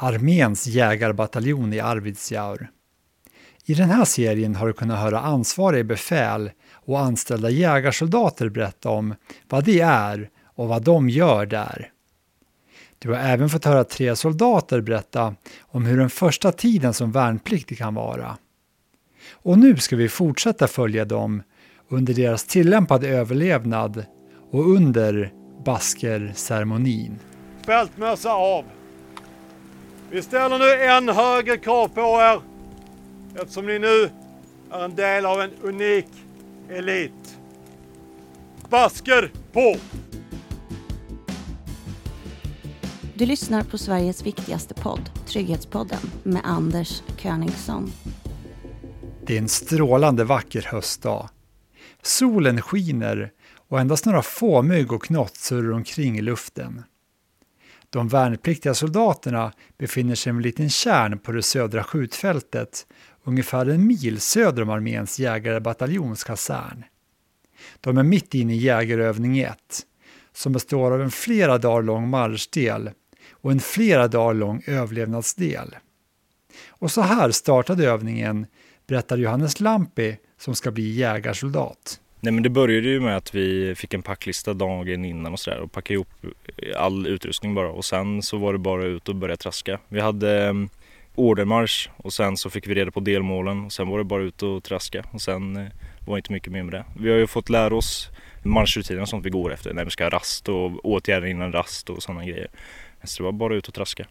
arméns jägarbataljon i Arvidsjaur. I den här serien har du kunnat höra ansvariga befäl och anställda jägarsoldater berätta om vad det är och vad de gör där. Du har även fått höra tre soldater berätta om hur den första tiden som värnpliktig kan vara. Och nu ska vi fortsätta följa dem under deras tillämpade överlevnad och under Basker-ceremonin. Fältmössa av! Vi ställer nu än högre krav på er eftersom ni nu är en del av en unik elit. Basker på! Du lyssnar på Sveriges viktigaste podd, Trygghetspodden, med Anders Königsson. Det är en strålande vacker höstdag. Solen skiner och endast några få mygg och knott surrar omkring i luften. De värnpliktiga soldaterna befinner sig i en liten kärn på det södra skjutfältet, ungefär en mil söder om arméns jägarbataljonskasern. De är mitt inne i jägarövning 1, som består av en flera dagar lång marschdel och en flera dagar lång överlevnadsdel. Och så här startade övningen, berättar Johannes Lampi som ska bli jägarsoldat. Nej men det började ju med att vi fick en packlista dagen innan och sådär och packade ihop eh, all utrustning bara och sen så var det bara ut och börja traska. Vi hade eh, ordermarsch och sen så fick vi reda på delmålen och sen var det bara ut och traska och sen var var inte mycket mer med det. Vi har ju fått lära oss marschrutiner och sånt vi går efter när vi ska ha rast och åtgärder innan rast och sådana grejer. Så det var bara ut och traska.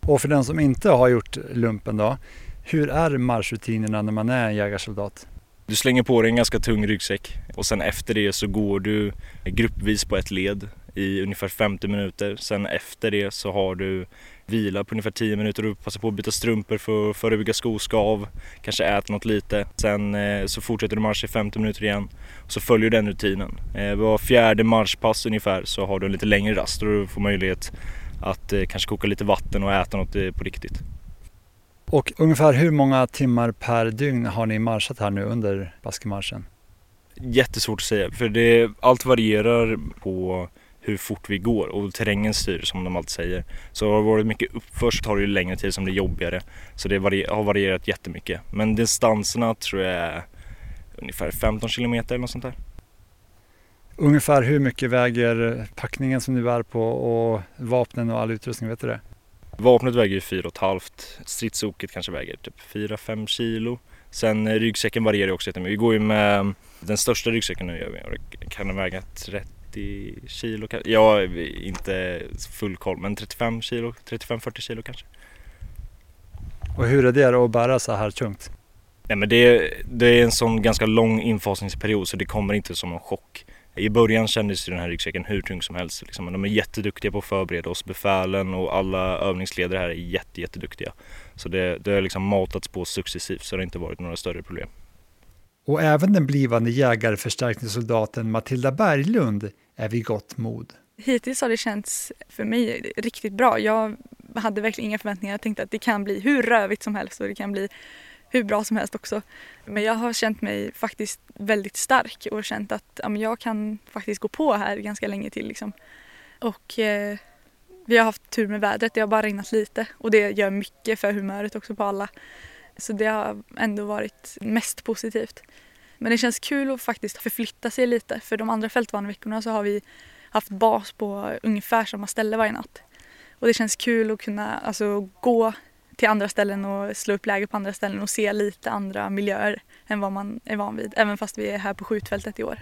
Och för den som inte har gjort lumpen då, hur är marschrutinerna när man är en jägarsoldat? Du slänger på dig en ganska tung ryggsäck och sen efter det så går du gruppvis på ett led i ungefär 50 minuter. Sen efter det så har du vila på ungefär 10 minuter och du passar på att byta strumpor för att förebygga skoskav, kanske äta något lite. Sen eh, så fortsätter du marsch i 50 minuter igen och så följer du den rutinen. Eh, var fjärde marschpass ungefär så har du en lite längre rast och du får möjlighet att eh, kanske koka lite vatten och äta något eh, på riktigt. Och ungefär hur många timmar per dygn har ni marschat här nu under Baskemarschen? Jättesvårt att säga för det, allt varierar på hur fort vi går och terrängen styr som de alltid säger. Så har det varit mycket uppför så tar det ju längre tid som det är jobbigare. Så det har varierat jättemycket. Men distanserna tror jag är ungefär 15 kilometer eller något sånt där. Ungefär hur mycket väger packningen som du är på och vapnen och all utrustning, vet du det? Vapnet väger ju 4,5. Stridsoket kanske väger typ 4-5 kilo. Sen eh, ryggsäcken varierar också jättemycket. Vi går ju med den största ryggsäcken nu gör vi och kan väga 30 kilo. Jag har inte full koll men 35 kilo, 35-40 kilo kanske. Och hur är det att bära så här tungt? Nej men det, det är en sån ganska lång infasningsperiod så det kommer inte som en chock. I början kändes den här ryggsäcken hur tung som helst. Liksom. De är jätteduktiga på att förbereda oss. Befälen och alla övningsledare här är jätte, jätteduktiga. Så det, det har liksom matats på successivt så det har inte varit några större problem. Och även den blivande jägarförstärkningssoldaten Matilda Berglund är vid gott mod. Hittills har det känts för mig riktigt bra. Jag hade verkligen inga förväntningar. Jag tänkte att det kan bli hur rövigt som helst och det kan bli hur bra som helst också. Men jag har känt mig faktiskt väldigt stark och känt att ja, jag kan faktiskt gå på här ganska länge till. Liksom. Och eh, vi har haft tur med vädret, det har bara regnat lite och det gör mycket för humöret också på alla. Så det har ändå varit mest positivt. Men det känns kul att faktiskt förflytta sig lite för de andra fältvaneveckorna så har vi haft bas på ungefär samma ställe varje natt. Och det känns kul att kunna alltså, gå till andra ställen och slå upp läger på andra ställen och se lite andra miljöer än vad man är van vid, även fast vi är här på skjutfältet i år.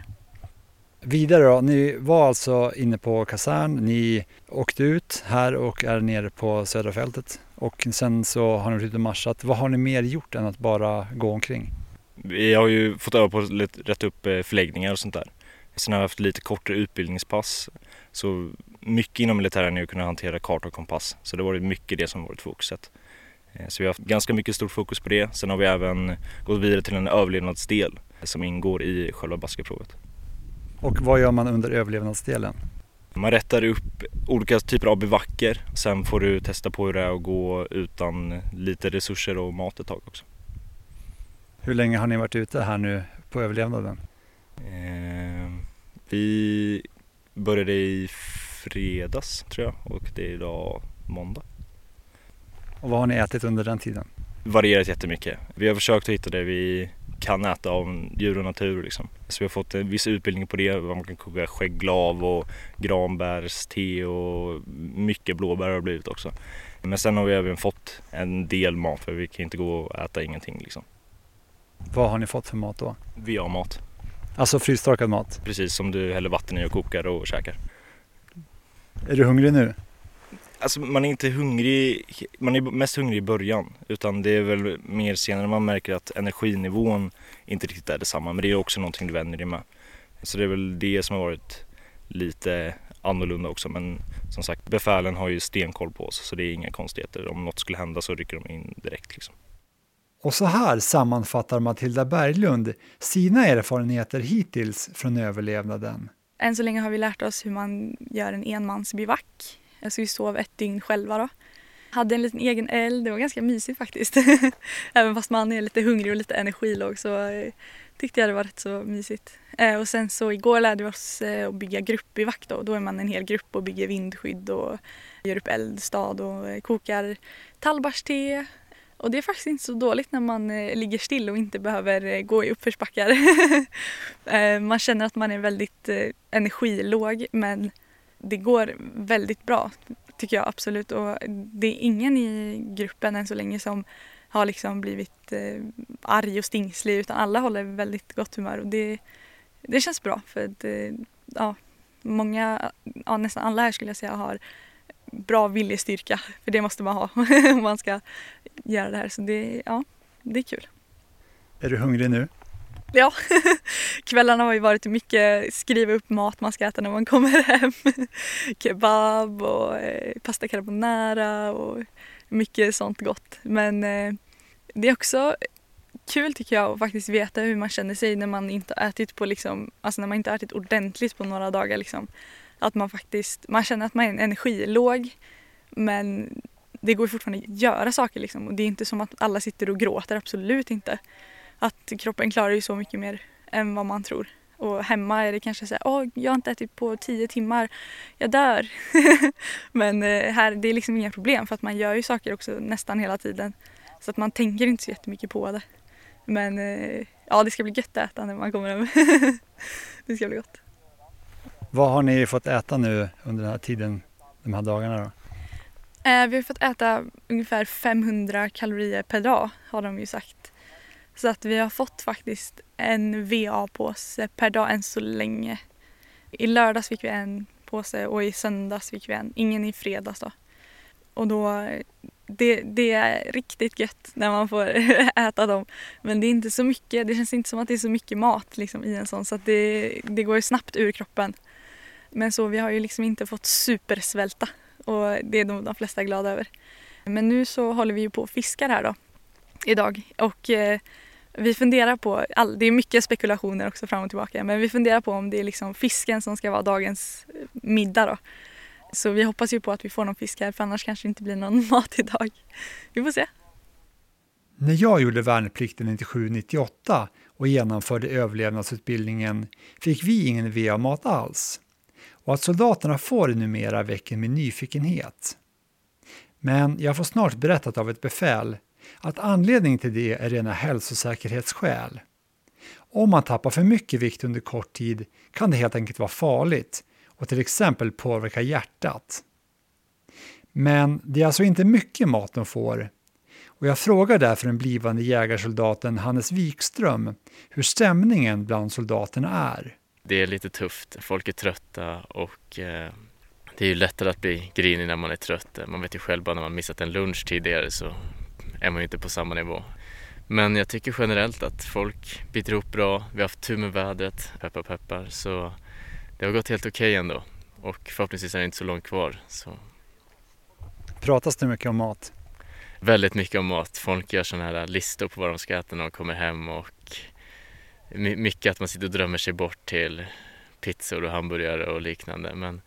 Vidare då, ni var alltså inne på kasern, ni åkte ut här och är nere på södra fältet och sen så har ni varit ute och marschat. Vad har ni mer gjort än att bara gå omkring? Vi har ju fått öva på att rätta upp eh, förläggningar och sånt där. Sen har vi haft lite kortare utbildningspass. Så mycket inom militären är att kunna hantera karta och kompass. Så det har varit mycket det som har varit fokuset. Eh, så vi har haft ganska mycket stort fokus på det. Sen har vi även gått vidare till en överlevnadsdel som ingår i själva baskeprovet. Och vad gör man under överlevnadsdelen? Man rättar upp olika typer av bivacker. Sen får du testa på hur det är att gå utan lite resurser och mat ett tag också. Hur länge har ni varit ute här nu på överlevnaden? Eh, vi började i fredags tror jag och det är idag måndag. Och vad har ni ätit under den tiden? Varierat jättemycket. Vi har försökt att hitta det vi kan äta av djur och natur liksom. Så vi har fått en viss utbildning på det, man kan koka skägglav och granbärste och mycket blåbär har det blivit också. Men sen har vi även fått en del mat för vi kan inte gå och äta ingenting liksom. Vad har ni fått för mat då? Vi har mat, Alltså frystorkad mat. precis som du häller vatten i och kokar och käkar. Är du hungrig nu? Alltså man är inte hungrig, man är mest hungrig i början utan det är väl mer senare man märker att energinivån inte riktigt är detsamma men det är också någonting du vänjer dig med. Så det är väl det som har varit lite annorlunda också men som sagt befälen har ju stenkoll på oss så det är inga konstigheter. Om något skulle hända så rycker de in direkt liksom. Och så här sammanfattar Matilda Berglund sina erfarenheter hittills från överlevnaden. Än så länge har vi lärt oss hur man gör en enmansbivack. Alltså vi sov ett dygn själva då. Hade en liten egen eld, det var ganska mysigt faktiskt. Även fast man är lite hungrig och lite energilåg så eh, tyckte jag det var rätt så mysigt. Eh, och sen så igår lärde vi oss eh, att bygga gruppbivack då. Då är man en hel grupp och bygger vindskydd och gör upp eldstad och kokar tallbarste. Och det är faktiskt inte så dåligt när man ligger still och inte behöver gå i uppförsbackar. Man känner att man är väldigt energilåg men det går väldigt bra tycker jag absolut. Och det är ingen i gruppen än så länge som har liksom blivit eh, arg och stingslig utan alla håller väldigt gott humör och det, det känns bra för att eh, ja, många, ja, nästan alla här skulle jag säga har bra viljestyrka för det måste man ha om man ska göra det här så det, ja, det är kul. Är du hungrig nu? Ja, kvällarna har ju varit mycket skriva upp mat man ska äta när man kommer hem. Kebab och eh, pasta carbonara och mycket sånt gott. Men eh, det är också kul tycker jag att faktiskt veta hur man känner sig när man inte har ätit på liksom, alltså när man inte har ätit ordentligt på några dagar liksom. Att man faktiskt, man känner att man är energilåg men det går fortfarande att göra saker liksom och det är inte som att alla sitter och gråter, absolut inte att kroppen klarar ju så mycket mer än vad man tror. Och hemma är det kanske så här, åh, jag har inte ätit på tio timmar, jag dör. Men eh, här, det är liksom inga problem för att man gör ju saker också nästan hela tiden. Så att man tänker inte så jättemycket på det. Men eh, ja, det ska bli gött att äta när man kommer hem. det ska bli gott. Vad har ni fått äta nu under den här tiden, de här dagarna då? Eh, vi har fått äta ungefär 500 kalorier per dag har de ju sagt. Så att vi har fått faktiskt en VA-påse per dag än så länge. I lördags fick vi en påse och i söndags fick vi en. Ingen i fredags då. Och då, det, det är riktigt gött när man får äta dem. Men det är inte så mycket, det känns inte som att det är så mycket mat liksom, i en sån så att det, det går snabbt ur kroppen. Men så vi har ju liksom inte fått supersvälta och det är nog de flesta glada över. Men nu så håller vi ju på och fiskar här då idag och eh, vi funderar på, all, det är mycket spekulationer också fram och tillbaka, men vi funderar på om det är liksom fisken som ska vara dagens eh, middag då. Så vi hoppas ju på att vi får någon fisk här för annars kanske det inte blir någon mat idag. Vi får se. När jag gjorde värnplikten 97-98 och genomförde överlevnadsutbildningen fick vi ingen VA-mat alls. Och att soldaterna får det numera väcker min nyfikenhet. Men jag får snart berättat av ett befäl att anledningen till det är rena hälsosäkerhetsskäl. Om man tappar för mycket vikt under kort tid kan det helt enkelt vara farligt och till exempel påverka hjärtat. Men det är alltså inte mycket mat de får och jag frågar därför den blivande jägarsoldaten Hannes Wikström hur stämningen bland soldaterna är. Det är lite tufft, folk är trötta och eh, det är ju lättare att bli grinig när man är trött. Man vet ju själv bara när man missat en lunch tidigare så är man ju inte på samma nivå. Men jag tycker generellt att folk biter ihop bra. Vi har haft tur med vädret, peppar peppar. Så det har gått helt okej okay ändå. Och förhoppningsvis är det inte så långt kvar. Så. Pratas det mycket om mat? Väldigt mycket om mat. Folk gör sådana här listor på vad de ska äta när de kommer hem och mycket att man sitter och drömmer sig bort till pizzor och hamburgare och liknande. Men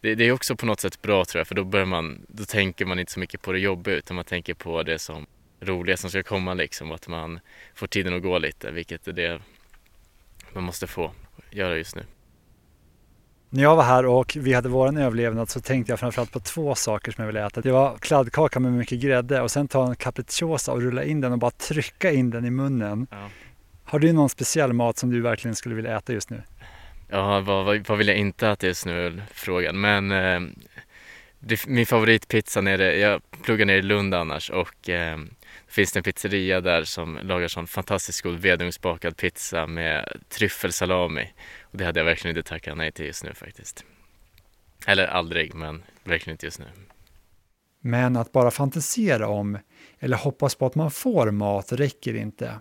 det, det, är också på något sätt bra tror jag för då, börjar man, då tänker man inte så mycket på det jobbiga utan man tänker på det som roliga som ska komma liksom. Att man får tiden att gå lite vilket är det man måste få göra just nu. När jag var här och vi hade vår överlevnad så tänkte jag framförallt på två saker som jag ville äta. Det var kladdkaka med mycket grädde och sen ta en capricciosa och rulla in den och bara trycka in den i munnen. Ja. Har du någon speciell mat som du verkligen skulle vilja äta just nu? Ja, vad, vad, vad vill jag inte att just nu är frågan. Men eh, det, min favoritpizza nere, jag pluggar nere i Lund annars och eh, det finns en pizzeria där som lagar sån fantastiskt god vedugnsbakad pizza med tryffelsalami. Och det hade jag verkligen inte tackat nej till just nu faktiskt. Eller aldrig, men verkligen inte just nu. Men att bara fantisera om eller hoppas på att man får mat räcker inte.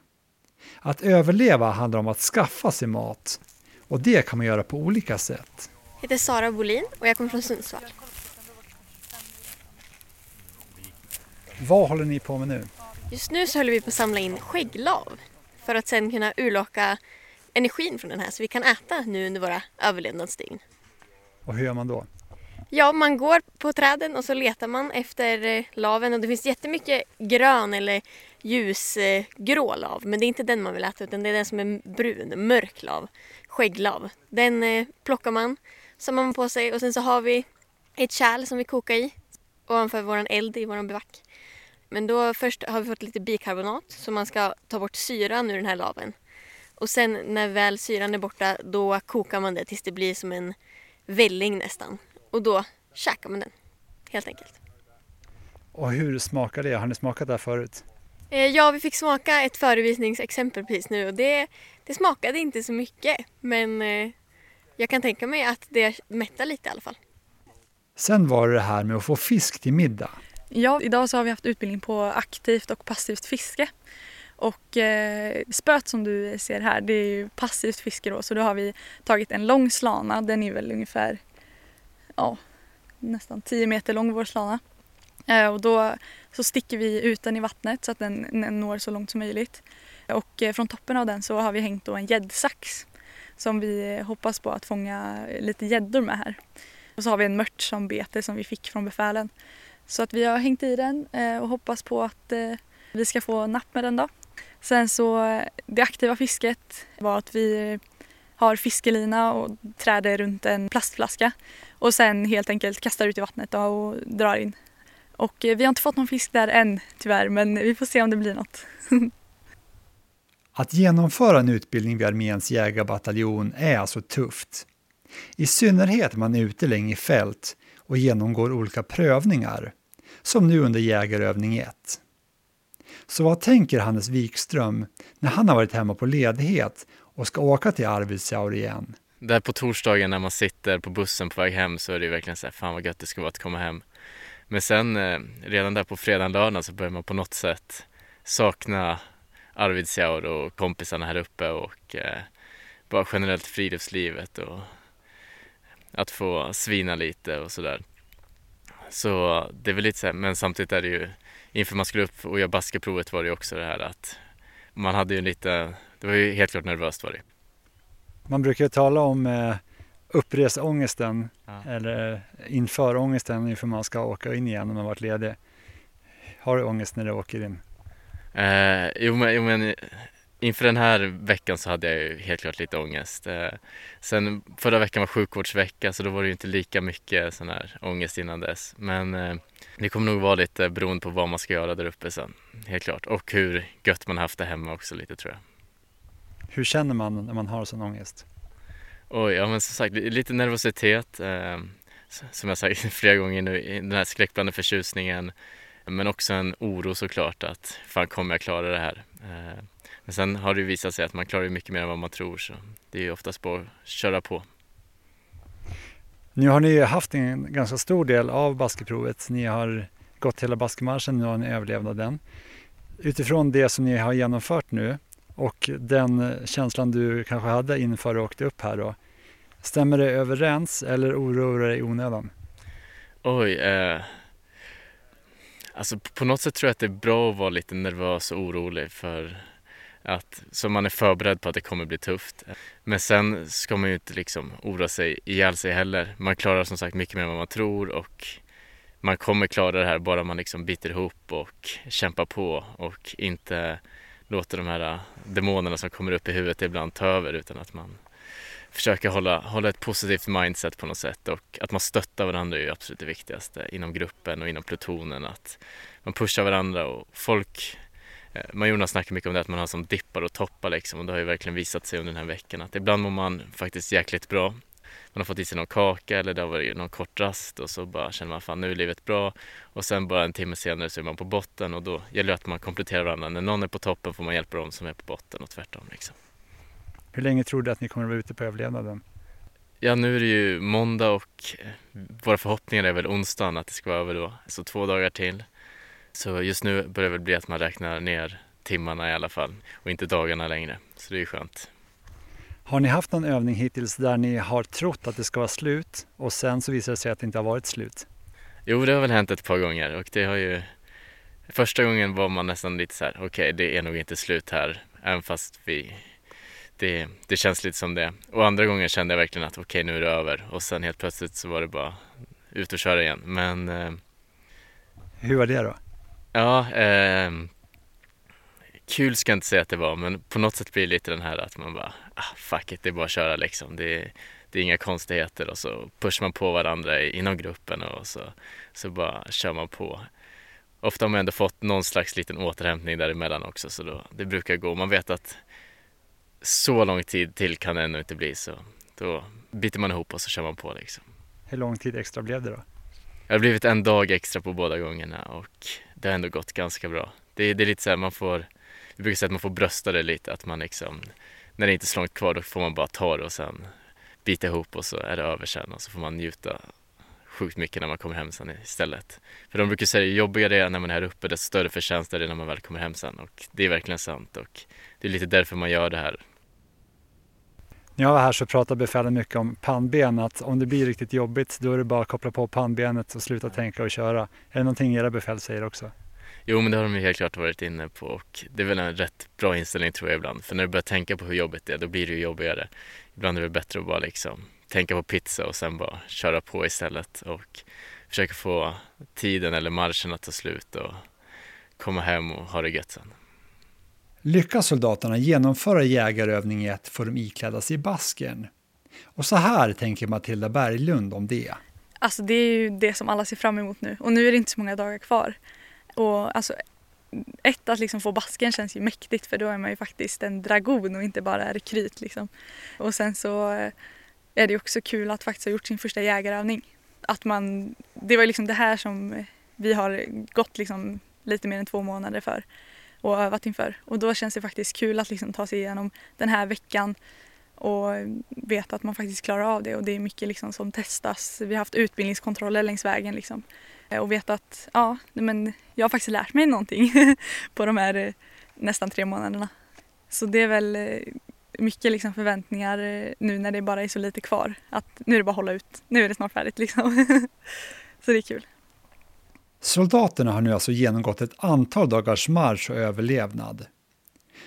Att överleva handlar om att skaffa sig mat och det kan man göra på olika sätt. Jag heter Sara Bolin och jag kommer från Sundsvall. Vad håller ni på med nu? Just nu så håller vi på att samla in skägglav för att sen kunna urlaka energin från den här så vi kan äta nu under våra överlevnadsdygn. Och hur gör man då? Ja, man går på träden och så letar man efter eh, laven och det finns jättemycket grön eller ljusgrå lav men det är inte den man vill äta utan det är den som är brun, mörk lav, skägglav. Den eh, plockar man, samlar man på sig och sen så har vi ett kärl som vi kokar i ovanför våran eld i våran bivack. Men då först har vi fått lite bikarbonat så man ska ta bort syran ur den här laven. Och sen när väl syran är borta då kokar man det tills det blir som en välling nästan. Och då käkar man den, helt enkelt. Och hur smakar det? Har ni smakat det här förut? Eh, Ja, vi fick smaka ett förevisningsexempel precis nu och det, det smakade inte så mycket. Men eh, jag kan tänka mig att det mättar lite i alla fall. Sen var det det här med att få fisk till middag. Ja, idag så har vi haft utbildning på aktivt och passivt fiske. Och eh, spöet som du ser här, det är ju passivt fiske då. Så då har vi tagit en lång slana, den är väl ungefär ja, nästan 10 meter lång vår slana. Eh, och då så sticker vi ut den i vattnet så att den, den når så långt som möjligt. Och eh, från toppen av den så har vi hängt då en gäddsax som vi hoppas på att fånga lite gäddor med här. Och så har vi en mört som bete som vi fick från befälen. Så att vi har hängt i den eh, och hoppas på att eh, vi ska få napp med den då. Sen så det aktiva fisket var att vi har fiskelina och träder runt en plastflaska och sen helt enkelt kastar ut i vattnet och drar in. Och eh, vi har inte fått någon fisk där än tyvärr men vi får se om det blir något. Att genomföra en utbildning vid arméns jägarbataljon är alltså tufft. I synnerhet när man är ute länge i fält och genomgår olika prövningar, som nu under jägarövning 1. Så vad tänker Hannes Wikström när han har varit hemma på ledighet och ska åka till Arvidsjaur igen? Där på torsdagen när man sitter på bussen på väg hem så är det verkligen så här, fan vad gött det ska vara att komma hem. Men sen eh, redan där på fredagen, lördagen så börjar man på något sätt sakna Arvidsjaur och kompisarna här uppe och eh, bara generellt friluftslivet och att få svina lite och sådär. Så det är väl lite så här, men samtidigt är det ju inför man skulle upp och göra basketprovet var det ju också det här att man hade ju lite, det var ju helt klart nervöst var det. Man brukar ju tala om eh, uppreseångesten Ja. eller inför ångesten inför man ska åka in igen om man varit ledig. Har du ångest när du åker in? Eh, jo, men, jo men inför den här veckan så hade jag ju helt klart lite ångest. Eh, sen förra veckan var sjukvårdsvecka så då var det ju inte lika mycket sån här ångest innan dess. Men eh, det kommer nog vara lite beroende på vad man ska göra där uppe sen, helt klart. Och hur gött man haft det hemma också lite tror jag. Hur känner man när man har sån ångest? Oj, ja men som sagt lite nervositet. Eh, som jag sagt flera gånger nu, den här skräckblandade förtjusningen. Men också en oro såklart att fan kommer jag klara det här? Eh, men sen har det ju visat sig att man klarar ju mycket mer än vad man tror så det är ju oftast bara att köra på. Nu har ni ju haft en ganska stor del av baskeprovet. Ni har gått hela baskemarschen, nu har ni överlevt den. Utifrån det som ni har genomfört nu och den känslan du kanske hade inför du åkte upp här då. Stämmer det överens eller oroar det dig i onödan? Oj, eh, alltså på- på något sätt tror jag att det är bra att vara lite nervös och orolig för att så man är förberedd på att det kommer bli tufft. Men sen ska man ju inte liksom oroa sig ihjäl sig heller. Man klarar som sagt mycket mer än vad man tror och man kommer klara det här bara man liksom biter ihop och kämpar på och inte låter de här eh, demonerna som kommer upp i huvudet ibland ta över utan att man försöka hålla, hålla ett positivt mindset på något sätt och att man stöttar varandra är ju absolut det viktigaste inom gruppen och inom plutonen. Att man pushar varandra och folk eh, man Jonas snackar mycket om det att man har som dippar och toppar liksom och det har ju verkligen visat sig under den här veckan att ibland mår man faktiskt jäkligt bra. Man har fått i sig någon kaka eller det har varit någon kort rast och så bara känner man fan nu är livet bra och sen bara en timme senare så är man på botten och då gäller det att man kompletterar varandra. När någon är på toppen får man hjälpa dem som är på botten och tvärtom liksom. Hur länge tror du att ni kommer att vara ute på överlevnaden? Ja, nu är det ju måndag och eh, våra förhoppningar är väl onsdagen att det ska vara över då, så två dagar till. Så just nu börjar det väl bli att man räknar ner timmarna i alla fall och inte dagarna längre, så det är ju skönt. Har ni haft någon övning hittills där ni har trott att det ska vara slut och sen så visar det sig att det inte har varit slut? Jo, det har väl hänt ett par gånger och det har ju Första gången var man nästan lite så här, okej, okay, det är nog inte slut här, även fast vi det, det känns lite som det. Och andra gången kände jag verkligen att okej okay, nu är det över och sen helt plötsligt så var det bara ut och köra igen. Men... Eh, Hur var det då? Ja, eh, kul ska jag inte säga att det var men på något sätt blir det lite den här att man bara ah, fuck it, det är bara att köra liksom. Det, det är inga konstigheter och så pushar man på varandra inom gruppen och så, så bara kör man på. Ofta har man ändå fått någon slags liten återhämtning däremellan också så då, det brukar gå. Man vet att så lång tid till kan det ändå inte bli så då biter man ihop och så kör man på liksom. Hur lång tid extra blev det då? Det har blivit en dag extra på båda gångerna och det har ändå gått ganska bra. Det, det är lite så här, man får, vi brukar säga att man får brösta det lite, att man liksom, när det inte är så långt kvar då får man bara ta det och sen bita ihop och så är det över sen och så får man njuta sjukt mycket när man kommer hem sen istället. För de brukar säga ju jobbigare det är när man är här uppe desto större förtjänst är det när man väl kommer hem sen och det är verkligen sant och det är lite därför man gör det här när jag var här så pratade befälen mycket om pannben, att om det blir riktigt jobbigt då är det bara att koppla på pannbenet och sluta tänka och köra. Är det någonting era befäl säger också? Jo, men det har de ju helt klart varit inne på och det är väl en rätt bra inställning tror jag ibland. För när du börjar tänka på hur jobbigt det är, då blir det ju jobbigare. Ibland är det bättre att bara liksom tänka på pizza och sen bara köra på istället och försöka få tiden eller marschen att ta slut och komma hem och ha det gött sen. Lyckas soldaterna genomföra jägarövning 1 får de ikläda sig basken. Och så här tänker Matilda Berglund om det. Alltså det är ju det som alla ser fram emot nu och nu är det inte så många dagar kvar. Och alltså ett, att liksom få basken känns ju mäktigt för då är man ju faktiskt en dragon och inte bara rekryt liksom. Och sen så eh, är det också kul att faktiskt ha gjort sin första jägarövning. Att man, det var liksom det här som vi har gått liksom lite mer än två månader för och övat inför. Och då känns det faktiskt kul att liksom ta sig igenom den här veckan och veta att man faktiskt klarar av det och det är mycket liksom som testas. Vi har haft utbildningskontroller längs vägen liksom. Eh, och veta att ja, men jag har faktiskt lärt mig någonting på de här eh, nästan tre månaderna. Så det är väl eh, mycket liksom förväntningar nu när det bara är så lite kvar. Att nu är det bara att hålla ut, nu är det snart färdigt liksom. så det är kul. Soldaterna har nu alltså genomgått ett antal dagars marsch och överlevnad.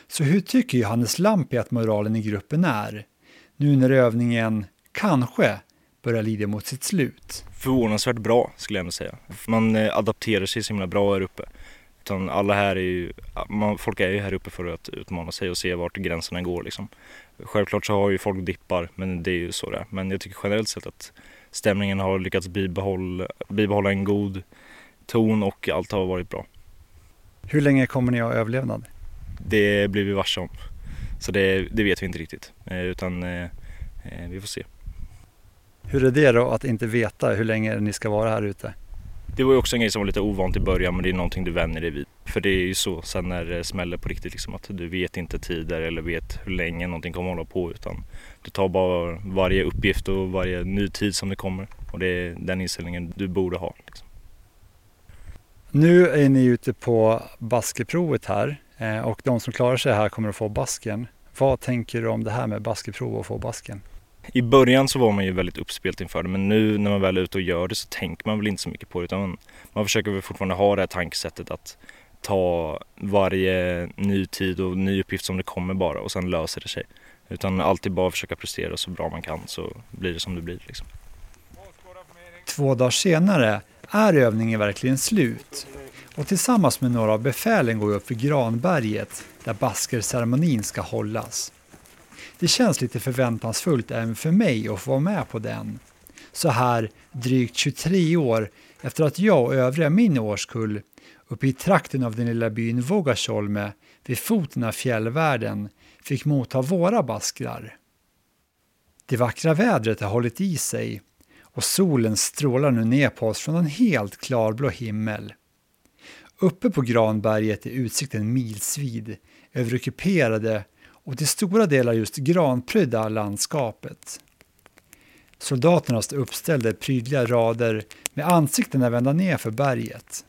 Så hur tycker Johannes Lampi att moralen i gruppen är? Nu när övningen, kanske, börjar lida mot sitt slut. Förvånansvärt bra skulle jag ändå säga. Man eh, adapterar sig så himla bra här uppe. Utan alla här är ju, man, folk är ju här uppe för att utmana sig och se vart gränserna går liksom. Självklart så har ju folk dippar, men det är ju så det är. Men jag tycker generellt sett att stämningen har lyckats bibehålla, bibehålla en god ton och allt har varit bra. Hur länge kommer ni ha överlevnad? Det blir vi varse om. Så det, det vet vi inte riktigt, eh, utan eh, eh, vi får se. Hur är det då att inte veta hur länge ni ska vara här ute? Det var ju också en grej som var lite ovant i början men det är någonting du vänjer dig vid. För det är ju så sen när det smäller på riktigt liksom att du vet inte tider eller vet hur länge någonting kommer hålla på utan du tar bara varje uppgift och varje ny tid som det kommer och det är den inställningen du borde ha. Liksom. Nu är ni ute på baskeprovet här eh, och de som klarar sig här kommer att få basken. Vad tänker du om det här med baskeprov och få basken? I början så var man ju väldigt uppspelt inför det men nu när man väl är ute och gör det så tänker man väl inte så mycket på det utan man, man försöker väl fortfarande ha det här tankesättet att ta varje ny tid och ny uppgift som det kommer bara och sen löser det sig. Utan alltid bara försöka prestera så bra man kan så blir det som det blir. Liksom. Två dagar senare är övningen verkligen slut. Och tillsammans med några av befälen går jag upp för Granberget där baskerceremonin ska hållas. Det känns lite förväntansfullt även för mig att få vara med på den. Så här drygt 23 år efter att jag och övriga min årskull uppe i trakten av den lilla byn Vogasholme vid foten av fjällvärlden fick motta våra baskrar. Det vackra vädret har hållit i sig och solen strålar nu ner på oss från en helt klarblå himmel. Uppe på Granberget är utsikten milsvid över det kuperade och till stora delar just granprydda landskapet. Soldaterna står uppställda i prydliga rader med ansiktena vända ner för berget.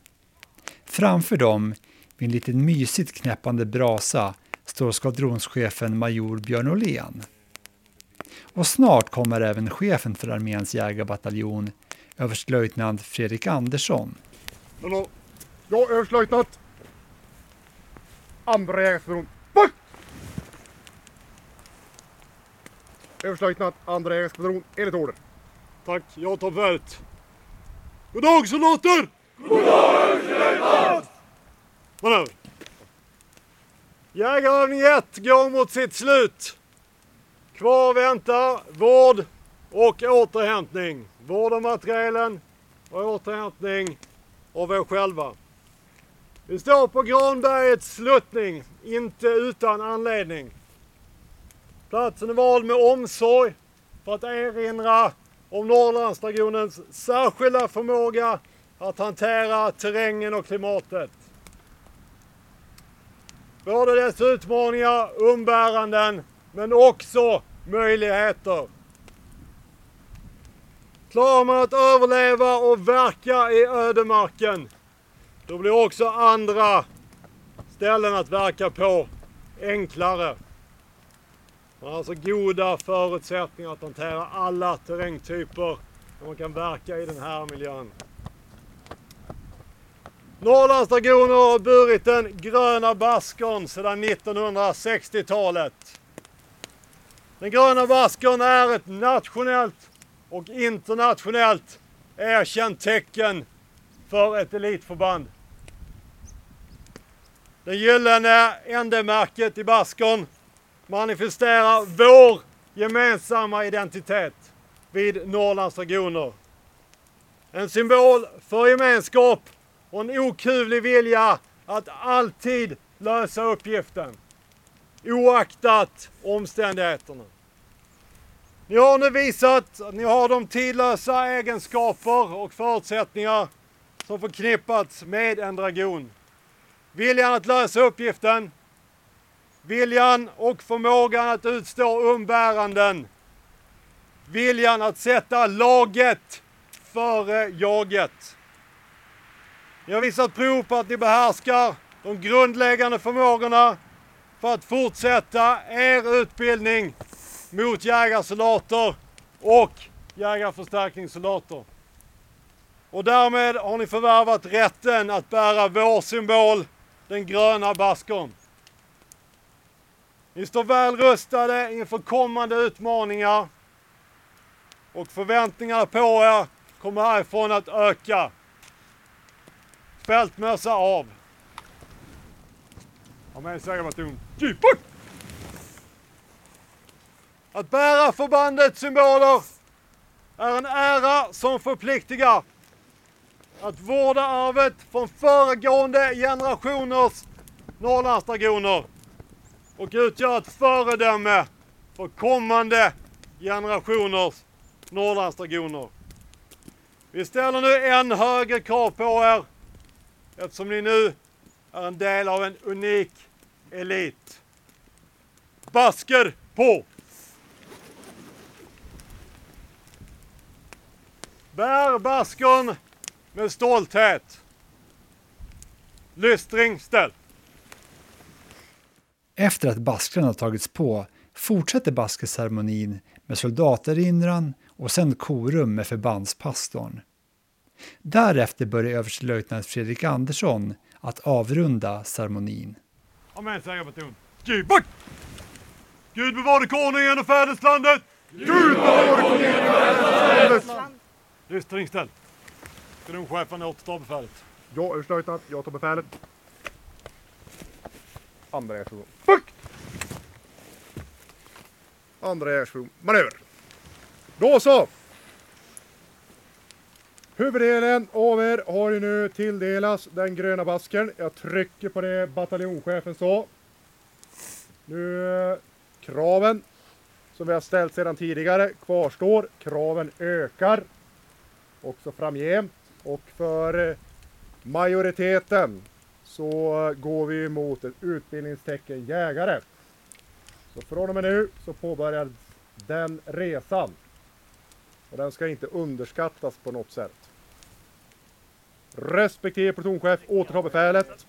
Framför dem, vid en liten mysigt knäppande brasa, står skvadronschefen major Björn Åhlén. Och snart kommer även chefen för arméns jägarbataljon, överstelöjtnant Fredrik Andersson. Hallå? Ja, överstelöjtnant. Andra jägarskvadron. Bort! Överstelöjtnant, andra jägarskvadron, enligt order. Tack, jag tar befälet. God dag soldater! God dag överstelöjtnant! Manöver. Jägarövning 1 går mot sitt slut. Kvar väntar vård och återhämtning. Vård av materielen och återhämtning av er själva. Vi står på Granbergets sluttning, inte utan anledning. Platsen är vald med omsorg för att erinra om Norrlandsregionens särskilda förmåga att hantera terrängen och klimatet. Både dess utmaningar, umbäranden, men också möjligheter. Klarar man att överleva och verka i ödemarken, då blir också andra ställen att verka på enklare. Man har alltså goda förutsättningar att hantera alla terrängtyper när man kan verka i den här miljön. Norrlandsdragoner har burit den gröna baskern sedan 1960-talet. Den gröna baskern är ett nationellt och internationellt erkänt tecken för ett elitförband. Det gyllene ändemärket i baskern manifesterar vår gemensamma identitet vid Norrlands regioner. En symbol för gemenskap och en okuvlig vilja att alltid lösa uppgiften. Oaktat omständigheterna. Ni har nu visat att ni har de tidlösa egenskaper och förutsättningar som förknippats med en dragon. Viljan att lösa uppgiften, viljan och förmågan att utstå umbäranden, viljan att sätta laget före jaget. Ni har visat prov på att ni behärskar de grundläggande förmågorna för att fortsätta er utbildning mot jägarsoldater och jägarförstärkningssoldater. Och därmed har ni förvärvat rätten att bära vår symbol, den gröna baskern. Ni står väl rustade inför kommande utmaningar och förväntningarna på er kommer härifrån att öka. Fältmössa av. Om en sig baton. Bort! Att bära förbandets symboler är en ära som förpliktigar. Att vårda arvet från föregående generationers Norrlandsdragoner och utgöra ett föredöme för kommande generationers Norrlandsdragoner. Vi ställer nu än högre krav på er eftersom ni nu är en del av en unik elit. Basker på! Bär baskern med stolthet. Lystring ställ. Efter att baskern har tagits på fortsätter baskeceremonin med soldaterinran och sen korum med förbandspastorn. Därefter börjar överstelöjtnant Fredrik Andersson att avrunda ceremonin. Ha med sig baton. Bort! Gud bevare konungen och fäderneslandet! Gud bevare konungen och fäderneslandet! Lystring ställ. Kanonchefen återtar befälet. Ja, överstelöjtnant, jag tar befälet. Andra jägarskvadron. Bort! andra jägarsektion, manöver. Då så! Huvuddelen av er har ju nu tilldelats den gröna basken. Jag trycker på det bataljonschefen sa. Nu eh, kraven som vi har ställt sedan tidigare kvarstår. Kraven ökar också framgent och för eh, majoriteten så går vi mot ett utbildningstecken jägare. Så från och med nu så påbörjas den resan. Och den ska inte underskattas på något sätt. Respektive plutonchef återtar befälet.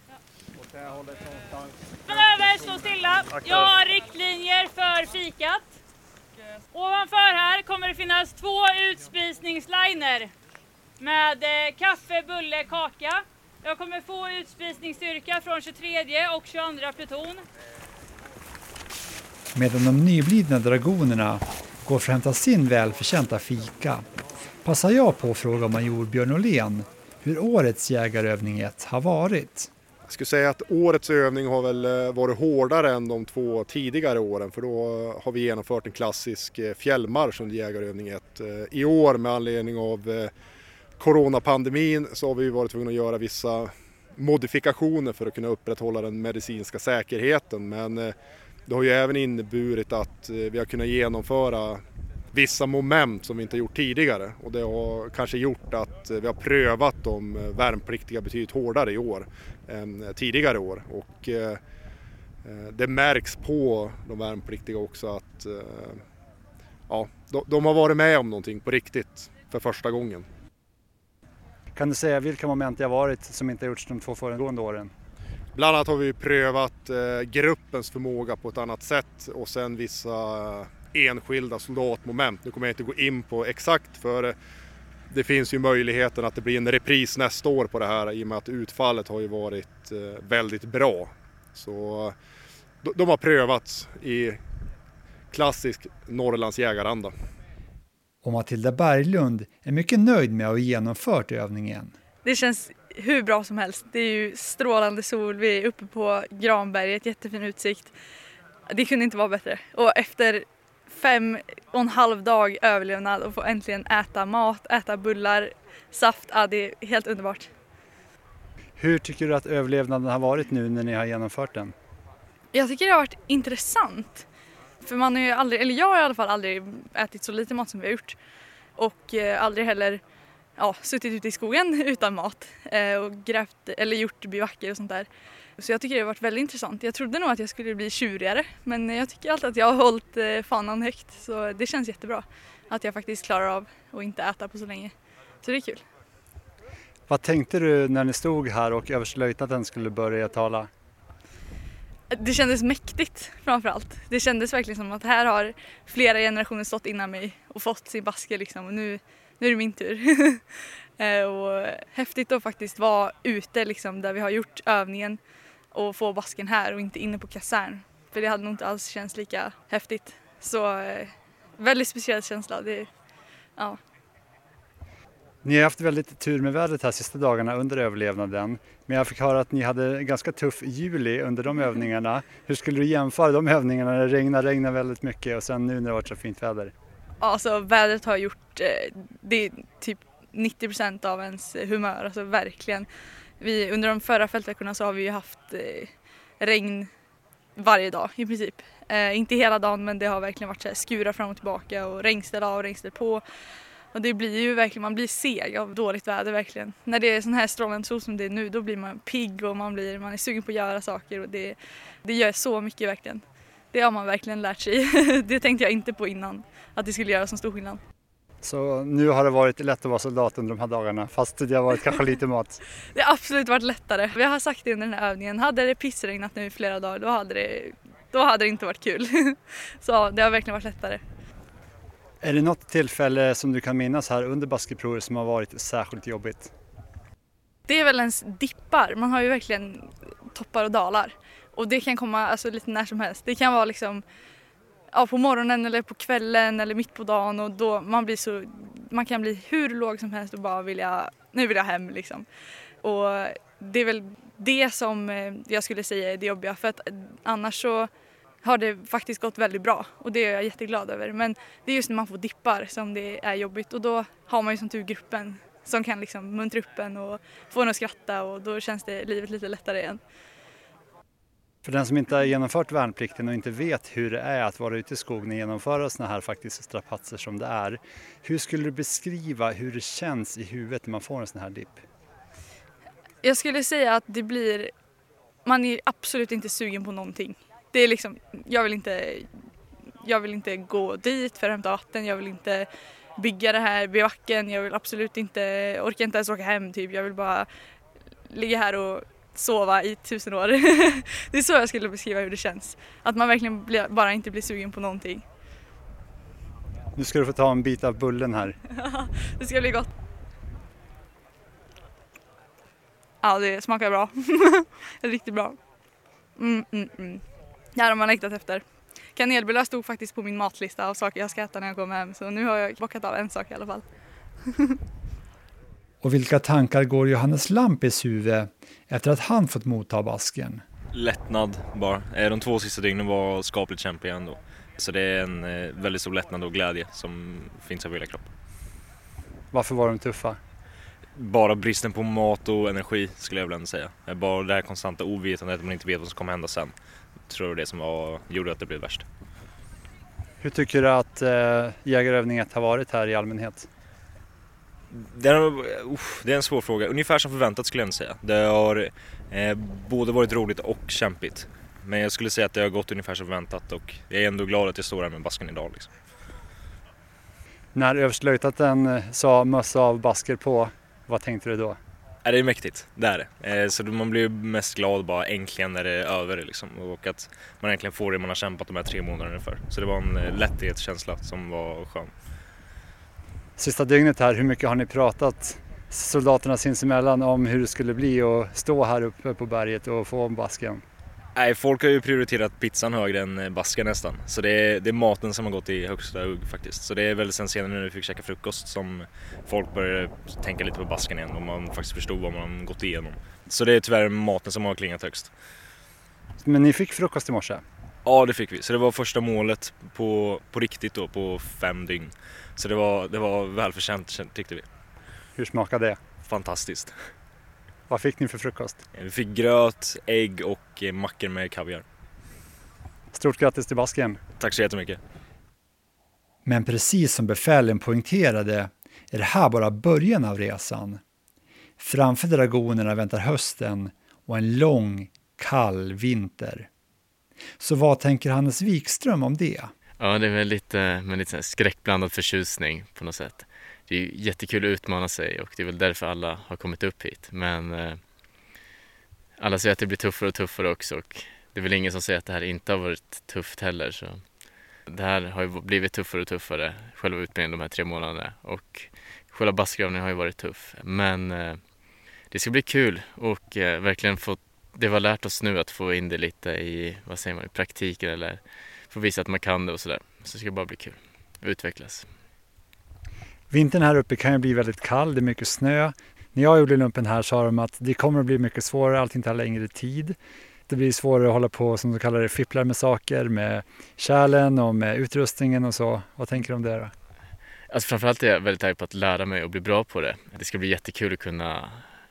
Manöver, stå stilla. Jag har riktlinjer för fikat. Ovanför här kommer det finnas två utspisningsliner med eh, kaffe, bulle, kaka. Jag kommer få utspisningsstyrka från 23 och 22 pluton. Medan de nyblivna dragonerna går för att hämta sin välförtjänta fika passar jag på att fråga major Björn Åhlén hur årets jägarövning 1 har varit. Jag skulle säga att årets övning har väl eh, varit hårdare än de två tidigare åren för då har vi genomfört en klassisk eh, fjällmarsch under jägarövning 1. Eh, I år med anledning av coronapandemin så har vi varit tvungna att göra vissa modifikationer för att kunna upprätthålla den medicinska säkerheten men det har ju även inneburit att vi har kunnat genomföra vissa moment som vi inte gjort tidigare och det har kanske gjort att vi har prövat de värnpliktiga betydligt hårdare i år än tidigare år och eh, det märks på de värnpliktiga också att eh, ja, de har varit med om någonting på riktigt för första gången. Kan du säga vilka moment det har varit som inte har gjorts de två föregående åren? Bland annat har vi prövat eh, gruppens förmåga på ett annat sätt och sen vissa enskilda soldatmoment. Nu kommer jag inte gå in på exakt för det finns ju möjligheten att det blir en repris nästa år på det här i och med att utfallet har ju varit eh, väldigt bra. Så de har prövats i klassisk Norrlands jägaranda. Och Matilda Berglund är mycket nöjd med att ha genomfört övningen. Det känns hur bra som helst. Det är ju strålande sol, vi är uppe på Granberget, jättefin utsikt. Det kunde inte vara bättre. Och efter fem och en halv dag överlevnad och få äntligen äta mat, äta bullar, saft. Ja, det är helt underbart. Hur tycker du att överlevnaden har varit nu när ni har genomfört den? Jag tycker det har varit intressant. För man har ju aldrig, eller jag har i alla fall aldrig ätit så lite mat som vi har gjort. Och eh, aldrig heller ja, suttit ute i skogen utan mat eh, och grävt eller gjort bivacker och sånt där. Så jag tycker det har varit väldigt intressant. Jag trodde nog att jag skulle bli tjurigare men jag tycker alltid att jag har hållit eh, fanan högt så det känns jättebra att jag faktiskt klarar av att inte äta på så länge. Så det är kul. Vad tänkte du när ni stod här och överstelöjtnanten skulle börja tala? Det kändes mäktigt framförallt. Det kändes verkligen som att här har flera generationer stått innan mig och fått sin baske liksom och nu, nu är det min tur. Eh, och häftigt att faktiskt vara ute liksom där vi har gjort övningen och få basken här och inte inne på kasern. För det hade nog inte alls känts lika häftigt. Så eh, väldigt speciell känsla. Det, ja. Ni har haft väldigt tur med vädret här sista dagarna under överlevnaden. Men jag fick höra att ni hade ganska tuff juli under de övningarna. Hur skulle du jämföra de övningarna när det regnar, regnar väldigt mycket och sen nu när det varit så fint väder? Alltså vädret har gjort, eh, det är typ 90 procent av ens humör, alltså verkligen. Vi, under de förra fältveckorna så har vi ju haft eh, regn varje dag i princip. Eh, inte hela dagen men det har verkligen varit så här, skura fram och tillbaka och regnställ av och regnställ på. Och det blir ju verkligen, man blir seg av dåligt väder verkligen. När det är sån här strålande sol som det är nu då blir man pigg och man, blir, man är sugen på att göra saker och det, det gör så mycket verkligen. Det har man verkligen lärt sig. det tänkte jag inte på innan, att det skulle göra så stor skillnad. Så nu har det varit lätt att vara soldat under de här dagarna fast det har varit kanske lite mat. Det har absolut varit lättare. Vi har sagt det under den här övningen. Hade det pissregnat nu i flera dagar då hade det, då hade det inte varit kul. Så det har verkligen varit lättare. Är det något tillfälle som du kan minnas här under baskeprovet som har varit särskilt jobbigt? Det är väl ens dippar. Man har ju verkligen toppar och dalar. Och det kan komma alltså, lite när som helst. Det kan vara liksom ja, på morgonen eller på kvällen eller mitt på dagen och då man blir så, man kan bli hur låg som helst och bara vilja, nu vill jag hem liksom. Och det är väl det som eh, jag skulle säga är det jobbiga för att annars så har det faktiskt gått väldigt bra och det är jag jätteglad över. Men det är just när man får dippar som det är jobbigt och då har man ju som tur gruppen som kan liksom muntra upp en och få en att skratta och då känns det livet lite lättare igen. För den som inte har genomfört värnplikten och inte vet hur det är att vara ute i skogen och genomföra sådana här faktiskt strapatser som det är. Hur skulle du beskriva hur det känns i huvudet när man får en sån här dipp? Jag skulle säga att det blir, man är absolut inte sugen på någonting. Det är liksom, jag vill inte, jag vill inte gå dit för att hämta vatten, jag vill inte bygga det här vid backen, jag vill absolut inte, orkar inte ens åka hem typ, jag vill bara ligga här och sova i tusen år. det är så jag skulle beskriva hur det känns. Att man verkligen blir, bara inte blir sugen på någonting. Nu ska du få ta en bit av bullen här. det ska bli gott. Ja, det smakar bra. Riktigt bra. Mm, mm, mm. Det här har man längtat efter. Kanelbullar stod faktiskt på min matlista av saker jag ska äta när jag kommer hem så nu har jag bockat av en sak i alla fall. Och vilka tankar går Johannes Lampis huvud efter att han fått motta basken? Lättnad bara. Eh, de två sista dygnen var skapligt kämpiga ändå. Så det är en eh, väldigt stor lättnad och glädje som finns över hela kroppen. Varför var de tuffa? Bara bristen på mat och energi skulle jag ändå säga. Bara det här konstanta ovetandet att man inte vet vad som kommer hända sen. Tror jag det som var, gjorde att det blev värst. Hur tycker du att eh, jägarövning 1 har varit här i allmänhet? Det är, uh, det är en svår fråga. Ungefär som förväntat skulle jag säga. Det har eh, både varit roligt och kämpigt. Men jag skulle säga att det har gått ungefär som förväntat och jag är ändå glad att jag står här med basken idag. Liksom. När överstelöjtnanten eh, sa mössa av basker på, vad tänkte du då? Det är mäktigt, det är det. Eh, så man blir mest glad bara äntligen när det är över liksom. och att man äntligen får det man har kämpat de här tre månaderna för. Så det var en eh, lätthetskänsla som var skön sista dygnet här, hur mycket har ni pratat soldaterna sinsemellan om hur det skulle bli att stå här uppe på berget och få basken? Nej, folk har ju prioriterat pizzan högre än eh, basken nästan. Så det är, det är maten som har gått i högsta hugg faktiskt. Så det är väl sen senare när vi fick käka frukost som folk började tänka lite på basken igen och man faktiskt förstod vad man gått igenom. Så det är tyvärr maten som har klingat högst. Men ni fick frukost i morse? Ja, det fick vi. Så det var första målet på, på riktigt då, på fem dygn. Så det var, det var välförtjänt tyckte vi. Hur smakade det? Fantastiskt. Vad fick ni för frukost? Vi fick gröt, ägg och eh, mackor med kaviar. Stort grattis till basken! Tack så jättemycket! Men precis som befälen poängterade är det här bara början av resan. Framför dragonerna väntar hösten och en lång, kall vinter. Så vad tänker Hannes Wikström om det? Ja, det är väl lite, med lite skräckblandad förtjusning på något sätt. Det är jättekul att utmana sig och det är väl därför alla har kommit upp hit. Men eh, alla säger att det blir tuffare och tuffare också och det är väl ingen som säger att det här inte har varit tufft heller. Så det här har ju blivit tuffare och tuffare, själva utbildningen de här tre månaderna och själva baskövningen har ju varit tuff. Men eh, det ska bli kul och eh, verkligen få det vi har lärt oss nu att få in det lite i, vad säger man, i praktiken eller få visa att man kan det och sådär. Så det ska bara bli kul, utvecklas. Vintern här uppe kan ju bli väldigt kall, det är mycket snö. När jag gjorde lumpen här sa de att det kommer att bli mycket svårare, allting tar längre tid. Det blir svårare att hålla på som de kallar det, fipplar med saker, med kärlen och med utrustningen och så. Vad tänker du om det då? Alltså framförallt är jag väldigt taggad på att lära mig och bli bra på det. Det ska bli jättekul att kunna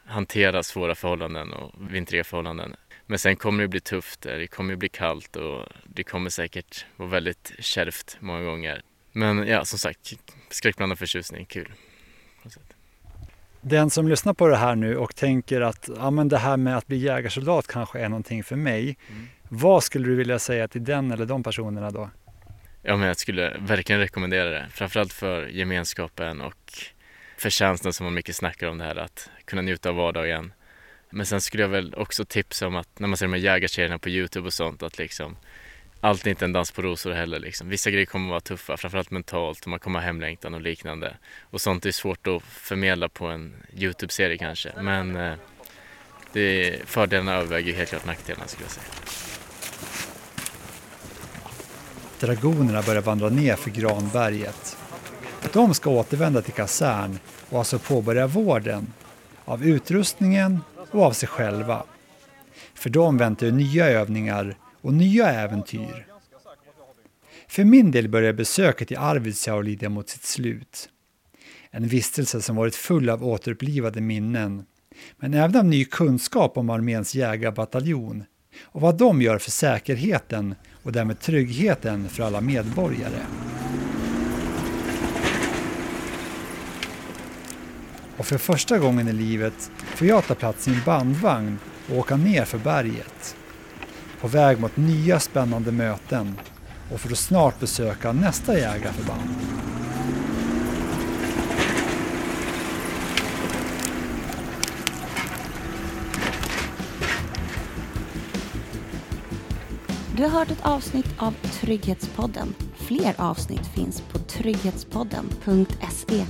hantera svåra förhållanden och vintriga förhållanden. Men sen kommer det bli tufft, det kommer bli kallt och det kommer säkert vara väldigt kärvt många gånger. Men ja, som sagt, skräckblandad förtjusning, kul. Den som lyssnar på det här nu och tänker att ja, men det här med att bli jägarsoldat kanske är någonting för mig. Mm. Vad skulle du vilja säga till den eller de personerna då? Ja, men jag skulle verkligen rekommendera det. Framförallt för gemenskapen och förtjänsten som man mycket snackar om det här att kunna njuta av vardagen. Men sen skulle jag väl också tipsa om att när man ser de här jägarserierna på Youtube och sånt att liksom allt är inte en dans på rosor heller liksom. Vissa grejer kommer att vara tuffa, framförallt mentalt, man kommer ha hemlängtan och liknande. Och sånt är svårt att förmedla på en Youtube-serie kanske. Men eh, det, fördelarna överväger helt klart nackdelarna skulle jag säga. Dragonerna börjar vandra ner för Granberget. De ska återvända till kasern och alltså påbörja vården av utrustningen och av sig själva. För dem väntar nya övningar och nya äventyr För min del börjar besöket i Arvidsjaur lida mot sitt slut. En vistelse som varit full av återupplivade minnen, men även av ny kunskap om arméns jägarbataljon och vad de gör för säkerheten och därmed tryggheten för alla medborgare. Och för första gången i livet får jag ta plats i en bandvagn och åka ner för berget. På väg mot nya spännande möten och för att snart besöka nästa jägarförband. Du har hört ett avsnitt av Trygghetspodden. Fler avsnitt finns på trygghetspodden.se.